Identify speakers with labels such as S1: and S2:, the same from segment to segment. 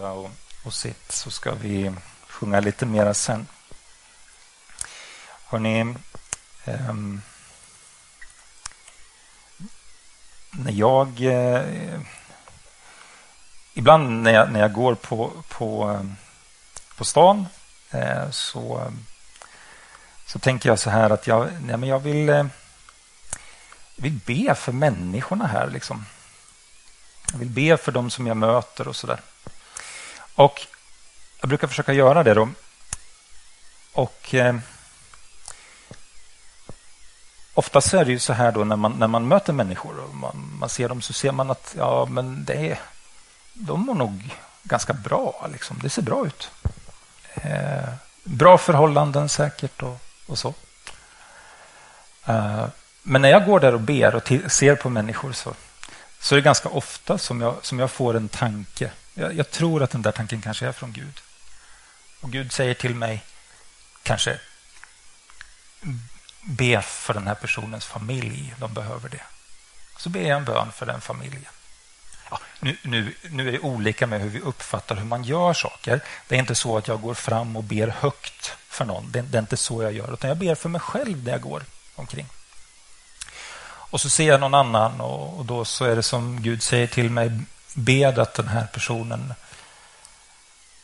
S1: varsågoda och, och sitt så ska vi sjunga lite mera sen. Hörrni, um, när jag... Eh, ibland när jag, när jag går på, på, eh, på stan eh, så, så tänker jag så här att jag, nej men jag vill, eh, vill be för människorna här. Liksom. Jag vill be för dem som jag möter och så där. Och jag brukar försöka göra det då. Och eh, Oftast är det ju så här då när man, när man möter människor och man, man ser dem så ser man att ja, men det är, de mår nog ganska bra. Liksom. Det ser bra ut. Eh, bra förhållanden säkert och, och så. Eh, men när jag går där och ber och ser på människor så, så är det ganska ofta som jag, som jag får en tanke. Jag, jag tror att den där tanken kanske är från Gud. Och Gud säger till mig, kanske be för den här personens familj. De behöver det. Så ber jag en bön för den familjen. Ja, nu, nu, nu är det olika med hur vi uppfattar hur man gör saker. Det är inte så att jag går fram och ber högt för någon. Det, det är inte så jag gör. Utan jag ber för mig själv när jag går omkring. Och så ser jag någon annan och, och då så är det som Gud säger till mig. Bed att den här personen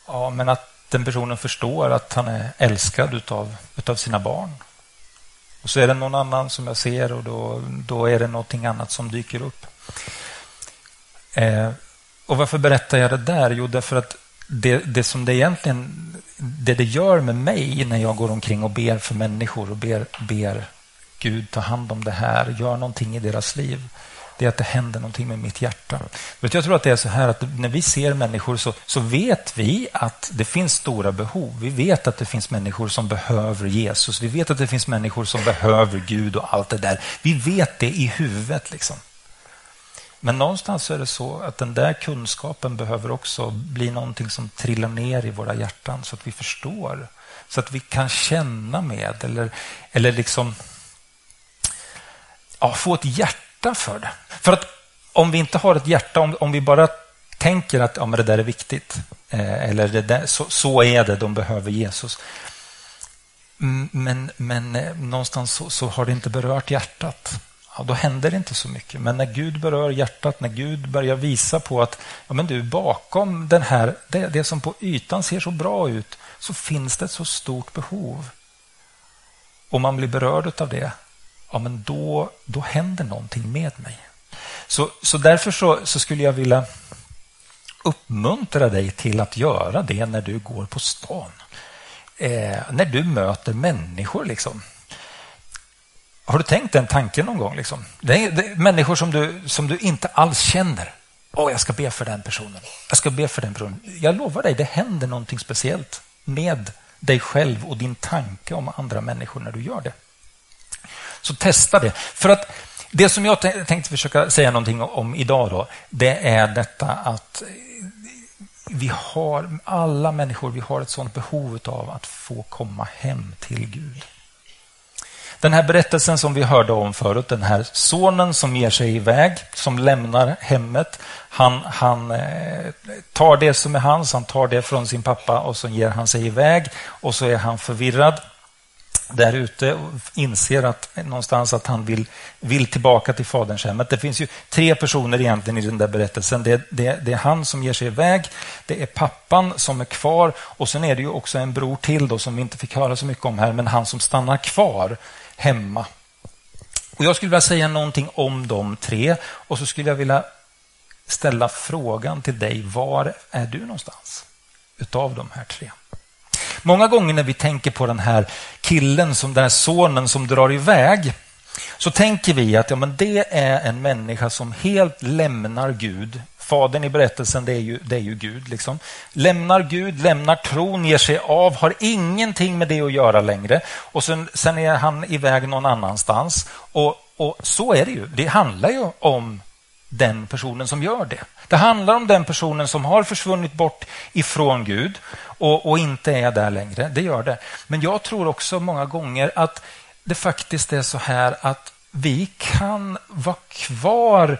S1: Ja, men att den personen förstår att han är älskad utav, utav sina barn. Och så är det någon annan som jag ser och då, då är det någonting annat som dyker upp. Eh, och varför berättar jag det där? Jo, därför att det, det som det egentligen det det gör med mig när jag går omkring och ber för människor och ber, ber Gud ta hand om det här, gör någonting i deras liv det är att det händer någonting med mitt hjärta. Jag tror att det är så här att när vi ser människor så, så vet vi att det finns stora behov. Vi vet att det finns människor som behöver Jesus. Vi vet att det finns människor som behöver Gud och allt det där. Vi vet det i huvudet. liksom. Men någonstans är det så att den där kunskapen behöver också bli någonting som trillar ner i våra hjärtan så att vi förstår. Så att vi kan känna med eller, eller liksom ja, få ett hjärta hjärta för det. För att om vi inte har ett hjärta, om, om vi bara tänker att ja, men det där är viktigt, eh, eller det där, så, så, är det, de behöver Jesus. Men, men eh, någonstans så, så, har det inte berört hjärtat. Ja, då händer det inte så mycket. Men när Gud berör hjärtat, när Gud börjar visa på att ja, men du, bakom den här, det, det som på ytan ser så bra ut, så finns det ett så stort behov. Och man blir berörd av det ja, men då, då händer någonting med mig. Så, så därför så, så skulle jag vilja uppmuntra dig till att göra det när du går på stan. Eh, när du möter människor. liksom. Har du tänkt den tanken någon gång? Liksom? Det är, det är människor som du, som du inte alls känner. Åh, jag ska be för den personen. Jag ska be för den personen. Jag lovar dig, det händer någonting speciellt med dig själv och din tanke om andra människor när du gör det. Så testa det. För att det som jag tänkte försöka säga någonting om idag då, det är detta att vi har, alla människor, vi har ett sånt behov av att få komma hem till Gud. Den här berättelsen som vi hörde om förut, den här sonen som ger sig iväg, som lämnar hemmet. Han, han eh, tar det som är hans, han tar det från sin pappa och så ger han sig iväg och så är han förvirrad där ute inser att, någonstans att han vill, vill tillbaka till faderns hem. Det finns ju tre personer egentligen i den där berättelsen. Det, det, det, är han som ger sig iväg, det är pappan som är kvar och sen är det ju också en bror till då som vi inte fick höra så mycket om här, men han som stannar kvar hemma. Och Jag skulle vilja säga någonting om de tre och så skulle jag vilja ställa frågan till dig, var är du någonstans utav de här tre? Många gånger när vi tänker på den här killen, som den här sonen som drar iväg, så tänker vi att ja, men det är en människa som helt lämnar Gud. Fadern i berättelsen, det är ju, det är ju Gud. Liksom. Lämnar Gud, lämnar tron, ger sig av, har ingenting med det att göra längre. Och sen, sen är han iväg någon annanstans. Och, och så är det ju. Det handlar ju om den personen som gör det. Det handlar om den personen som har försvunnit bort ifrån Gud och, och, inte är där längre. Det gör det. Men jag tror också många gånger att det faktiskt är så här att vi kan vara kvar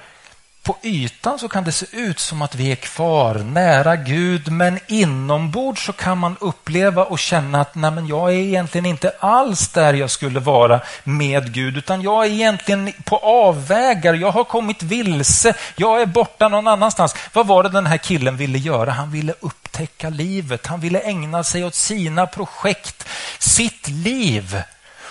S1: på ytan så kan det se ut som att vi är kvar nära Gud, men inombords så kan man uppleva och känna att nej, men jag är egentligen inte alls där jag skulle vara med Gud, utan jag är egentligen på avvägar. Jag har kommit vilse. Jag är borta någon annanstans. Vad var det den här killen ville göra? Han ville upptäcka livet. Han ville ägna sig åt sina projekt, sitt liv.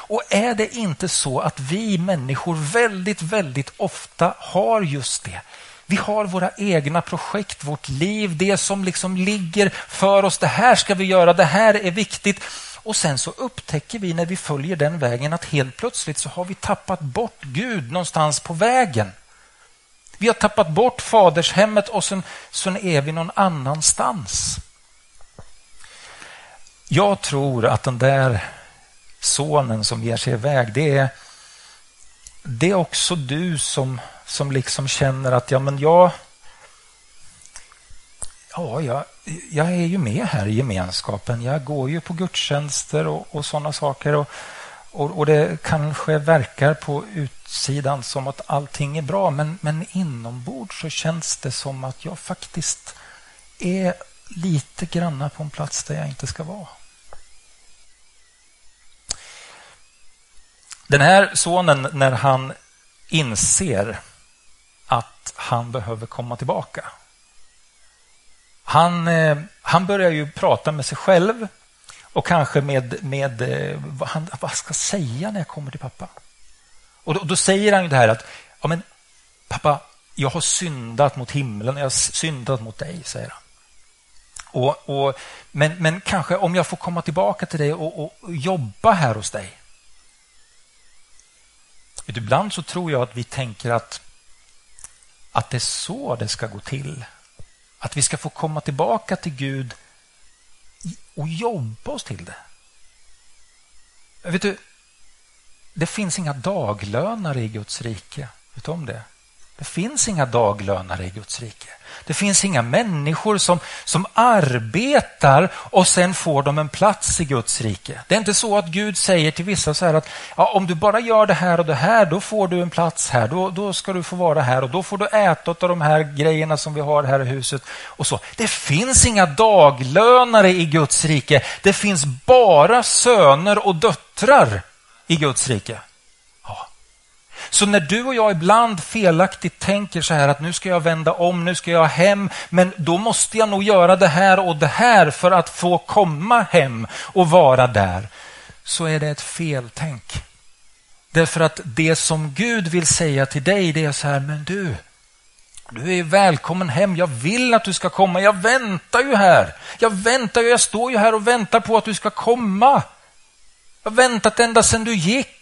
S1: Och är det inte så att vi människor väldigt, väldigt ofta har just det? Vi har våra egna projekt, vårt liv, det som liksom ligger för oss. Det här ska vi göra, det här är viktigt. Och sen så upptäcker vi när vi följer den vägen att helt plötsligt så har vi tappat bort Gud någonstans på vägen. Vi har tappat bort fadershemmet och sen, sen är vi någon annanstans. Jag tror att den där sonen som ger sig iväg, det är, det är också du som, som liksom känner att ja, men jag, ja, jag, jag är ju med här i gemenskapen. Jag går ju på gudstjänster och, och sådana saker. Och, och, och, det kanske verkar på utsidan som att allting är bra, men, men inombords så känns det som att jag faktiskt är lite granna på en plats där jag inte ska vara. Den här sonen, när han inser att han behöver komma tillbaka. Han, eh, han börjar ju prata med sig själv och kanske med, med vad han vad ska säga när jag kommer till pappa. Och då, då säger han ju det här att ja, men, pappa, jag har syndat mot himlen, jag har syndat mot dig, säger han. Och, och, men, men kanske om jag får komma tillbaka till dig och, och jobba här hos dig Ibland så tror jag att vi tänker att, att det är så det ska gå till. Att vi ska få komma tillbaka till Gud och jobba oss till det. Vet du, det finns inga daglönare i Guds rike. Vet du om det? Det finns inga daglönare i Guds rike. Det finns inga människor som, som arbetar och sen får de en plats i Guds rike. Det är inte så att Gud säger till vissa så här att ja, om du bara gör det här och det här, då får du en plats här. Då, då ska du få vara här och då får du äta av de här grejerna som vi har här i huset. och så. Det finns inga daglönare i Guds rike. Det finns bara söner och döttrar i Guds rike. Så när du och jag ibland felaktigt tänker så här att nu ska jag vända om, nu ska jag hem, men då måste jag nog göra det här och det här för att få komma hem och vara där, så är det ett feltänk. Därför att det som Gud vill säga till dig, det är så här, men du, du är välkommen hem. Jag vill att du ska komma. Jag väntar ju här. Jag väntar ju, jag står ju här och väntar på att du ska komma. Jag har väntat ända sedan du gick.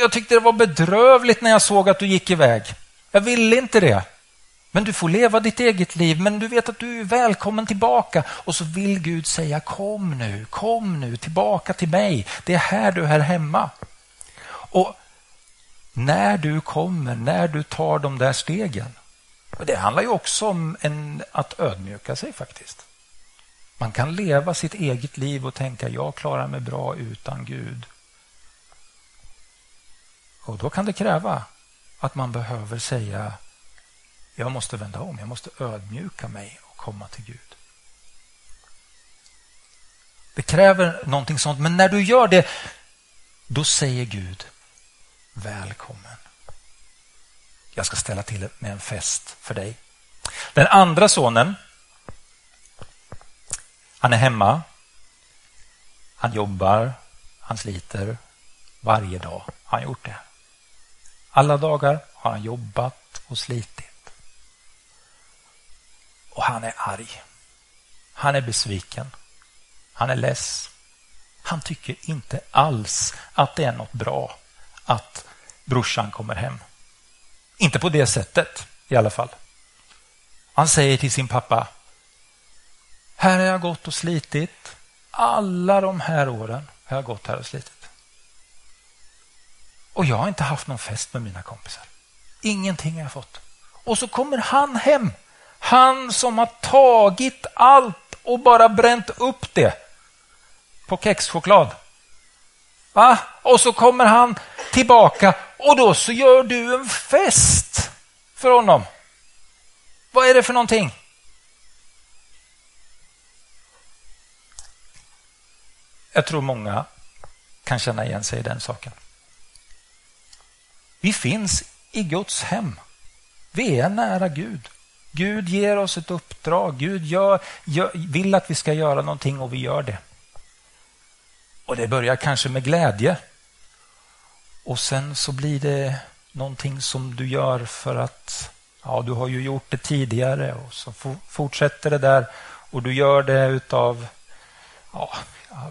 S1: Jag tyckte det var bedrövligt när jag såg att du gick iväg. Jag ville inte det. Men du får leva ditt eget liv, men du vet att du är välkommen tillbaka. Och så vill Gud säga kom nu, kom nu tillbaka till mig. Det är här du är hemma. Och när du kommer, när du tar de där stegen. Det handlar ju också om en, att ödmjuka sig faktiskt. Man kan leva sitt eget liv och tänka jag klarar mig bra utan Gud. Och då kan det kräva att man behöver säga jag måste vända om, jag måste ödmjuka mig och komma till Gud. Det kräver någonting sånt, men när du gör det, då säger Gud välkommen. Jag ska ställa till med en fest för dig. Den andra sonen, han är hemma. Han jobbar, han sliter varje dag. Han har gjort det. Alla dagar har han jobbat och slitit. Och han är arg. Han är besviken. Han är less. Han tycker inte alls att det är något bra att brorsan kommer hem. Inte på det sättet i alla fall. Han säger till sin pappa. Här har jag gått och slitit. Alla de här åren har jag gått här och slitit. Och jag har inte haft någon fest med mina kompisar. Ingenting har jag fått. Och så kommer han hem. Han som har tagit allt och bara bränt upp det på kexchoklad. Va? Och så kommer han tillbaka och då så gör du en fest. för honom. Vad är det för någonting? Jag tror många kan känna igen sig i den saken. Vi finns i Guds hem. Vi är nära Gud. Gud ger oss ett uppdrag. Gud gör, gör, vill att vi ska göra någonting och vi gör det. Och det börjar kanske med glädje. Och sen så blir det någonting som du gör för att ja, du har ju gjort det tidigare och så fortsätter det där och du gör det utav ja,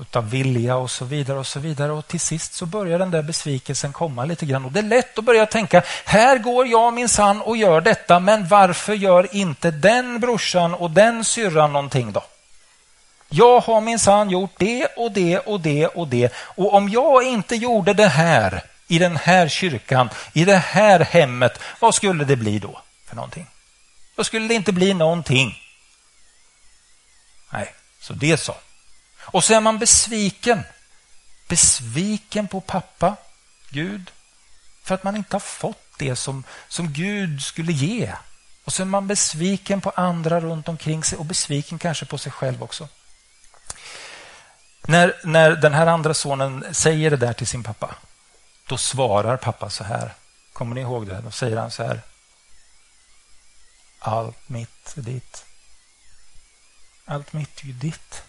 S1: utav vilja och så vidare. och så vidare. Och Till sist så börjar den där besvikelsen komma lite grann. Och Det är lätt att börja tänka, här går jag min sann och gör detta, men varför gör inte den brorsan och den syrran någonting då? Jag har min sann gjort det och det och det och det. Och om jag inte gjorde det här i den här kyrkan, i det här hemmet, vad skulle det bli då för någonting? Då skulle det inte bli någonting. Nej, så det så. Och så är man besviken. Besviken på pappa, Gud, för att man inte har fått det som, som Gud skulle ge. Och så är man besviken på andra runt omkring sig och besviken kanske på sig själv också. När, när den här andra sonen säger det där till sin pappa, då svarar pappa så här. Kommer ni ihåg det? Då säger han så här. Allt mitt är ditt. Allt mitt är ju ditt.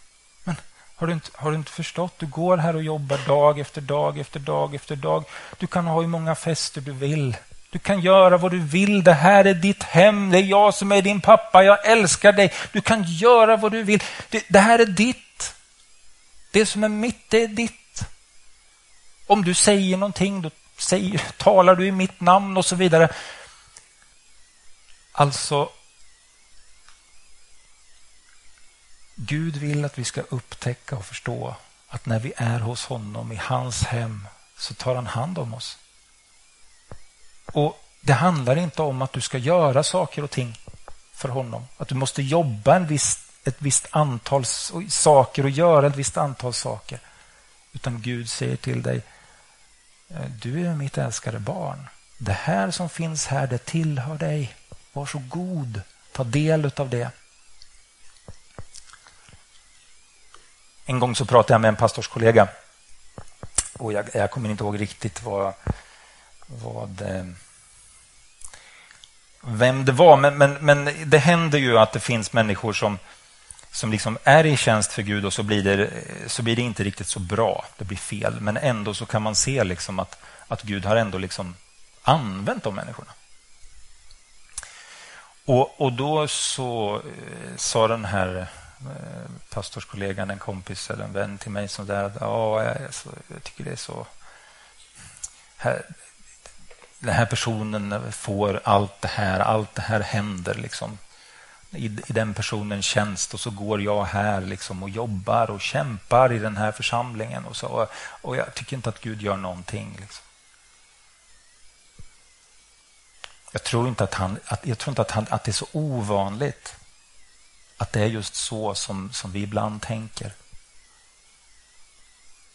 S1: Har du, inte, har du inte förstått? Du går här och jobbar dag efter dag efter dag efter dag. Du kan ha hur många fester du vill. Du kan göra vad du vill. Det här är ditt hem. Det är jag som är din pappa. Jag älskar dig. Du kan göra vad du vill. Det, det här är ditt. Det som är mitt, det är ditt. Om du säger någonting, då säger, talar du i mitt namn och så vidare. Alltså, Gud vill att vi ska upptäcka och förstå att när vi är hos honom i hans hem så tar han hand om oss. Och Det handlar inte om att du ska göra saker och ting för honom. Att du måste jobba en viss, ett visst antal saker och göra ett visst antal saker. Utan Gud säger till dig, eh, du är mitt älskade barn. Det här som finns här, det tillhör dig. Varsågod, ta del av det. En gång så pratade jag med en pastorskollega och jag, jag kommer inte ihåg riktigt vad, vad eh, vem det var, men, men, men det händer ju att det finns människor som, som liksom är i tjänst för Gud och så blir, det, så blir det inte riktigt så bra. Det blir fel, men ändå så kan man se liksom att, att Gud har ändå liksom använt de människorna. Och, och då så eh, sa den här Eh, pastorskollegan, en kompis eller en vän till mig som där ja, jag, så, jag tycker det är så... Här, den här personen får allt det här, allt det här händer liksom i, i den personens tjänst och så går jag här liksom och jobbar och kämpar i den här församlingen och så och jag tycker inte att Gud gör någonting. Liksom. Jag tror inte att, han, att, jag tror inte att, han, att det är så ovanligt att det är just så som, som vi ibland tänker.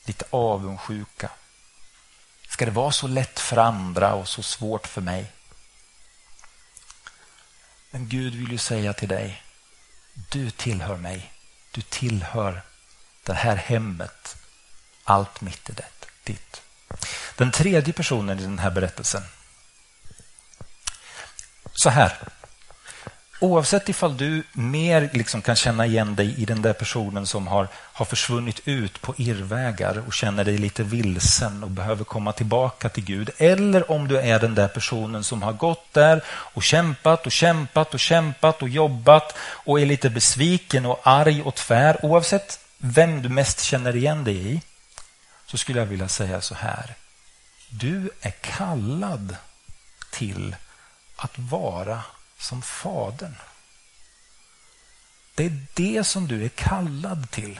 S1: Lite avundsjuka. Ska det vara så lätt för andra och så svårt för mig? Men Gud vill ju säga till dig, du tillhör mig. Du tillhör det här hemmet. Allt mitt är det, ditt. Den tredje personen i den här berättelsen. Så här. Oavsett ifall du mer liksom kan känna igen dig i den där personen som har, har försvunnit ut på irrvägar och känner dig lite vilsen och behöver komma tillbaka till Gud. Eller om du är den där personen som har gått där och kämpat och kämpat och kämpat och jobbat och är lite besviken och arg och tvär. Oavsett vem du mest känner igen dig i så skulle jag vilja säga så här. Du är kallad till att vara som Fadern. Det är det som du är kallad till.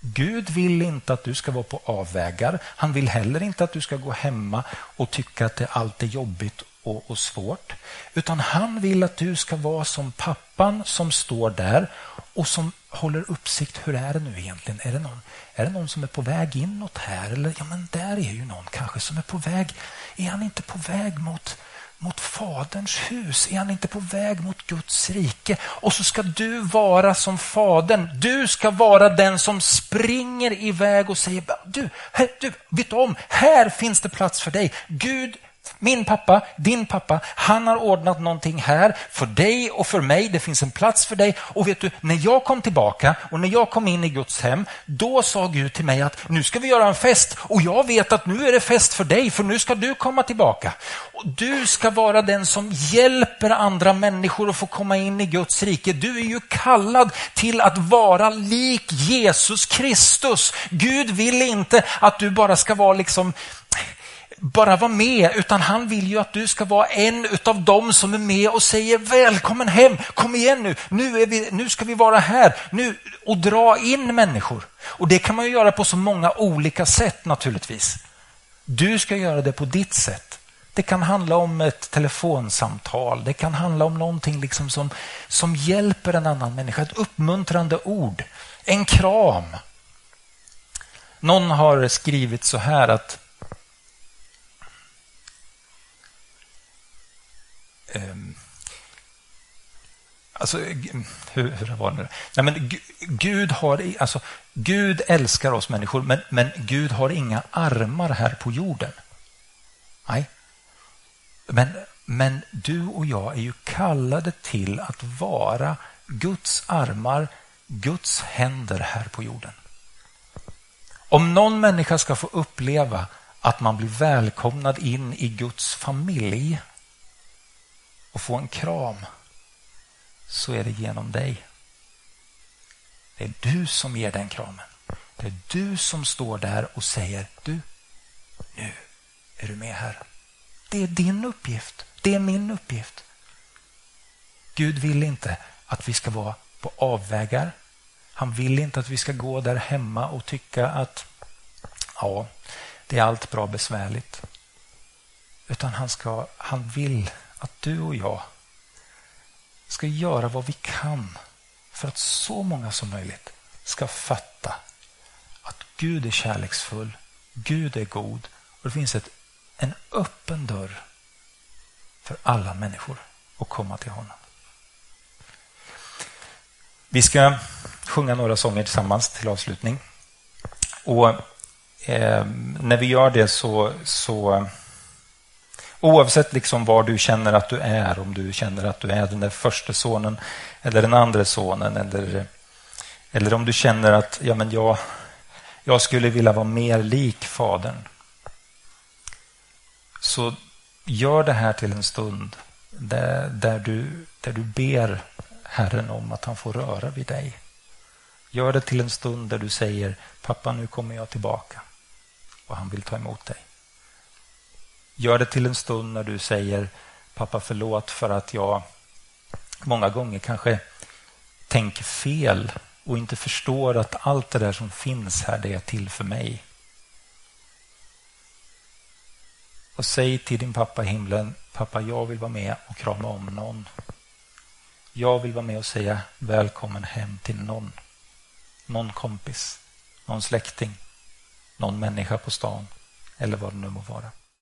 S1: Gud vill inte att du ska vara på avvägar. Han vill heller inte att du ska gå hemma och tycka att det allt är jobbigt och, och, svårt. Utan han vill att du ska vara som pappan som står där och som håller uppsikt. Hur är det nu egentligen? Är det någon, är det någon som är på väg inåt här? Eller ja, men där är ju någon kanske som är på väg. Är han inte på väg mot mot Faderns hus? Är han inte på väg mot Guds rike? Och så ska du vara som Fadern. Du ska vara den som springer iväg och säger, du, här, du vet om, här finns det plats för dig. Gud min pappa, din pappa, han har ordnat någonting här för dig och för mig. Det finns en plats för dig. Och vet du, när jag kom tillbaka och när jag kom in i Guds hem, då sa Gud till mig att nu ska vi göra en fest. Och jag vet att nu är det fest för dig, för nu ska du komma tillbaka. Och du ska vara den som hjälper andra människor att få komma in i Guds rike. Du är ju kallad till att vara lik Jesus Kristus. Gud vill inte att du bara ska vara liksom bara vara med, utan han vill ju att du ska vara en av dem som är med och säger välkommen hem, kom igen nu, nu, är vi, nu ska vi vara här nu, och dra in människor. Och det kan man ju göra på så många olika sätt naturligtvis. Du ska göra det på ditt sätt. Det kan handla om ett telefonsamtal, det kan handla om någonting liksom som, som hjälper en annan människa, ett uppmuntrande ord, en kram. Någon har skrivit så här att Ehm, alltså, hur, hur var det nu? Nej, men Gud, har, alltså, Gud älskar oss människor, men, men Gud har inga armar här på jorden. Nej. Men, men du och jag är ju kallade till att vara Guds armar, Guds händer här på jorden. Om någon människa ska få uppleva att man blir välkomnad in i Guds familj och få en kram så är det genom dig. Det är du som ger den kramen. Det är du som står där och säger du, nu är du med här. Det är din uppgift. Det är min uppgift. Gud vill inte att vi ska vara på avvägar. Han vill inte att vi ska gå där hemma och tycka att ja, det är allt bra besvärligt. Utan han, ska, han vill att du och jag ska göra vad vi kan för att så många som möjligt ska fatta att Gud är kärleksfull, Gud är god och det finns ett, en öppen dörr för alla människor att komma till honom. Vi ska sjunga några sånger tillsammans till avslutning. Och eh, När vi gör det så, så Oavsett liksom var du känner att du är, om du känner att du är den där första sonen eller den andra sonen eller, eller om du känner att ja, men jag, jag skulle vilja vara mer lik Fadern. Så gör det här till en stund där, där, du, där du ber Herren om att han får röra vid dig. Gör det till en stund där du säger pappa nu kommer jag tillbaka och han vill ta emot dig. Gör det till en stund när du säger pappa förlåt för att jag många gånger kanske tänker fel och inte förstår att allt det där som finns här, det är till för mig. Och säg till din pappa i himlen, pappa jag vill vara med och krama om någon. Jag vill vara med och säga välkommen hem till någon. Någon kompis, någon släkting, någon människa på stan eller vad det nu må vara.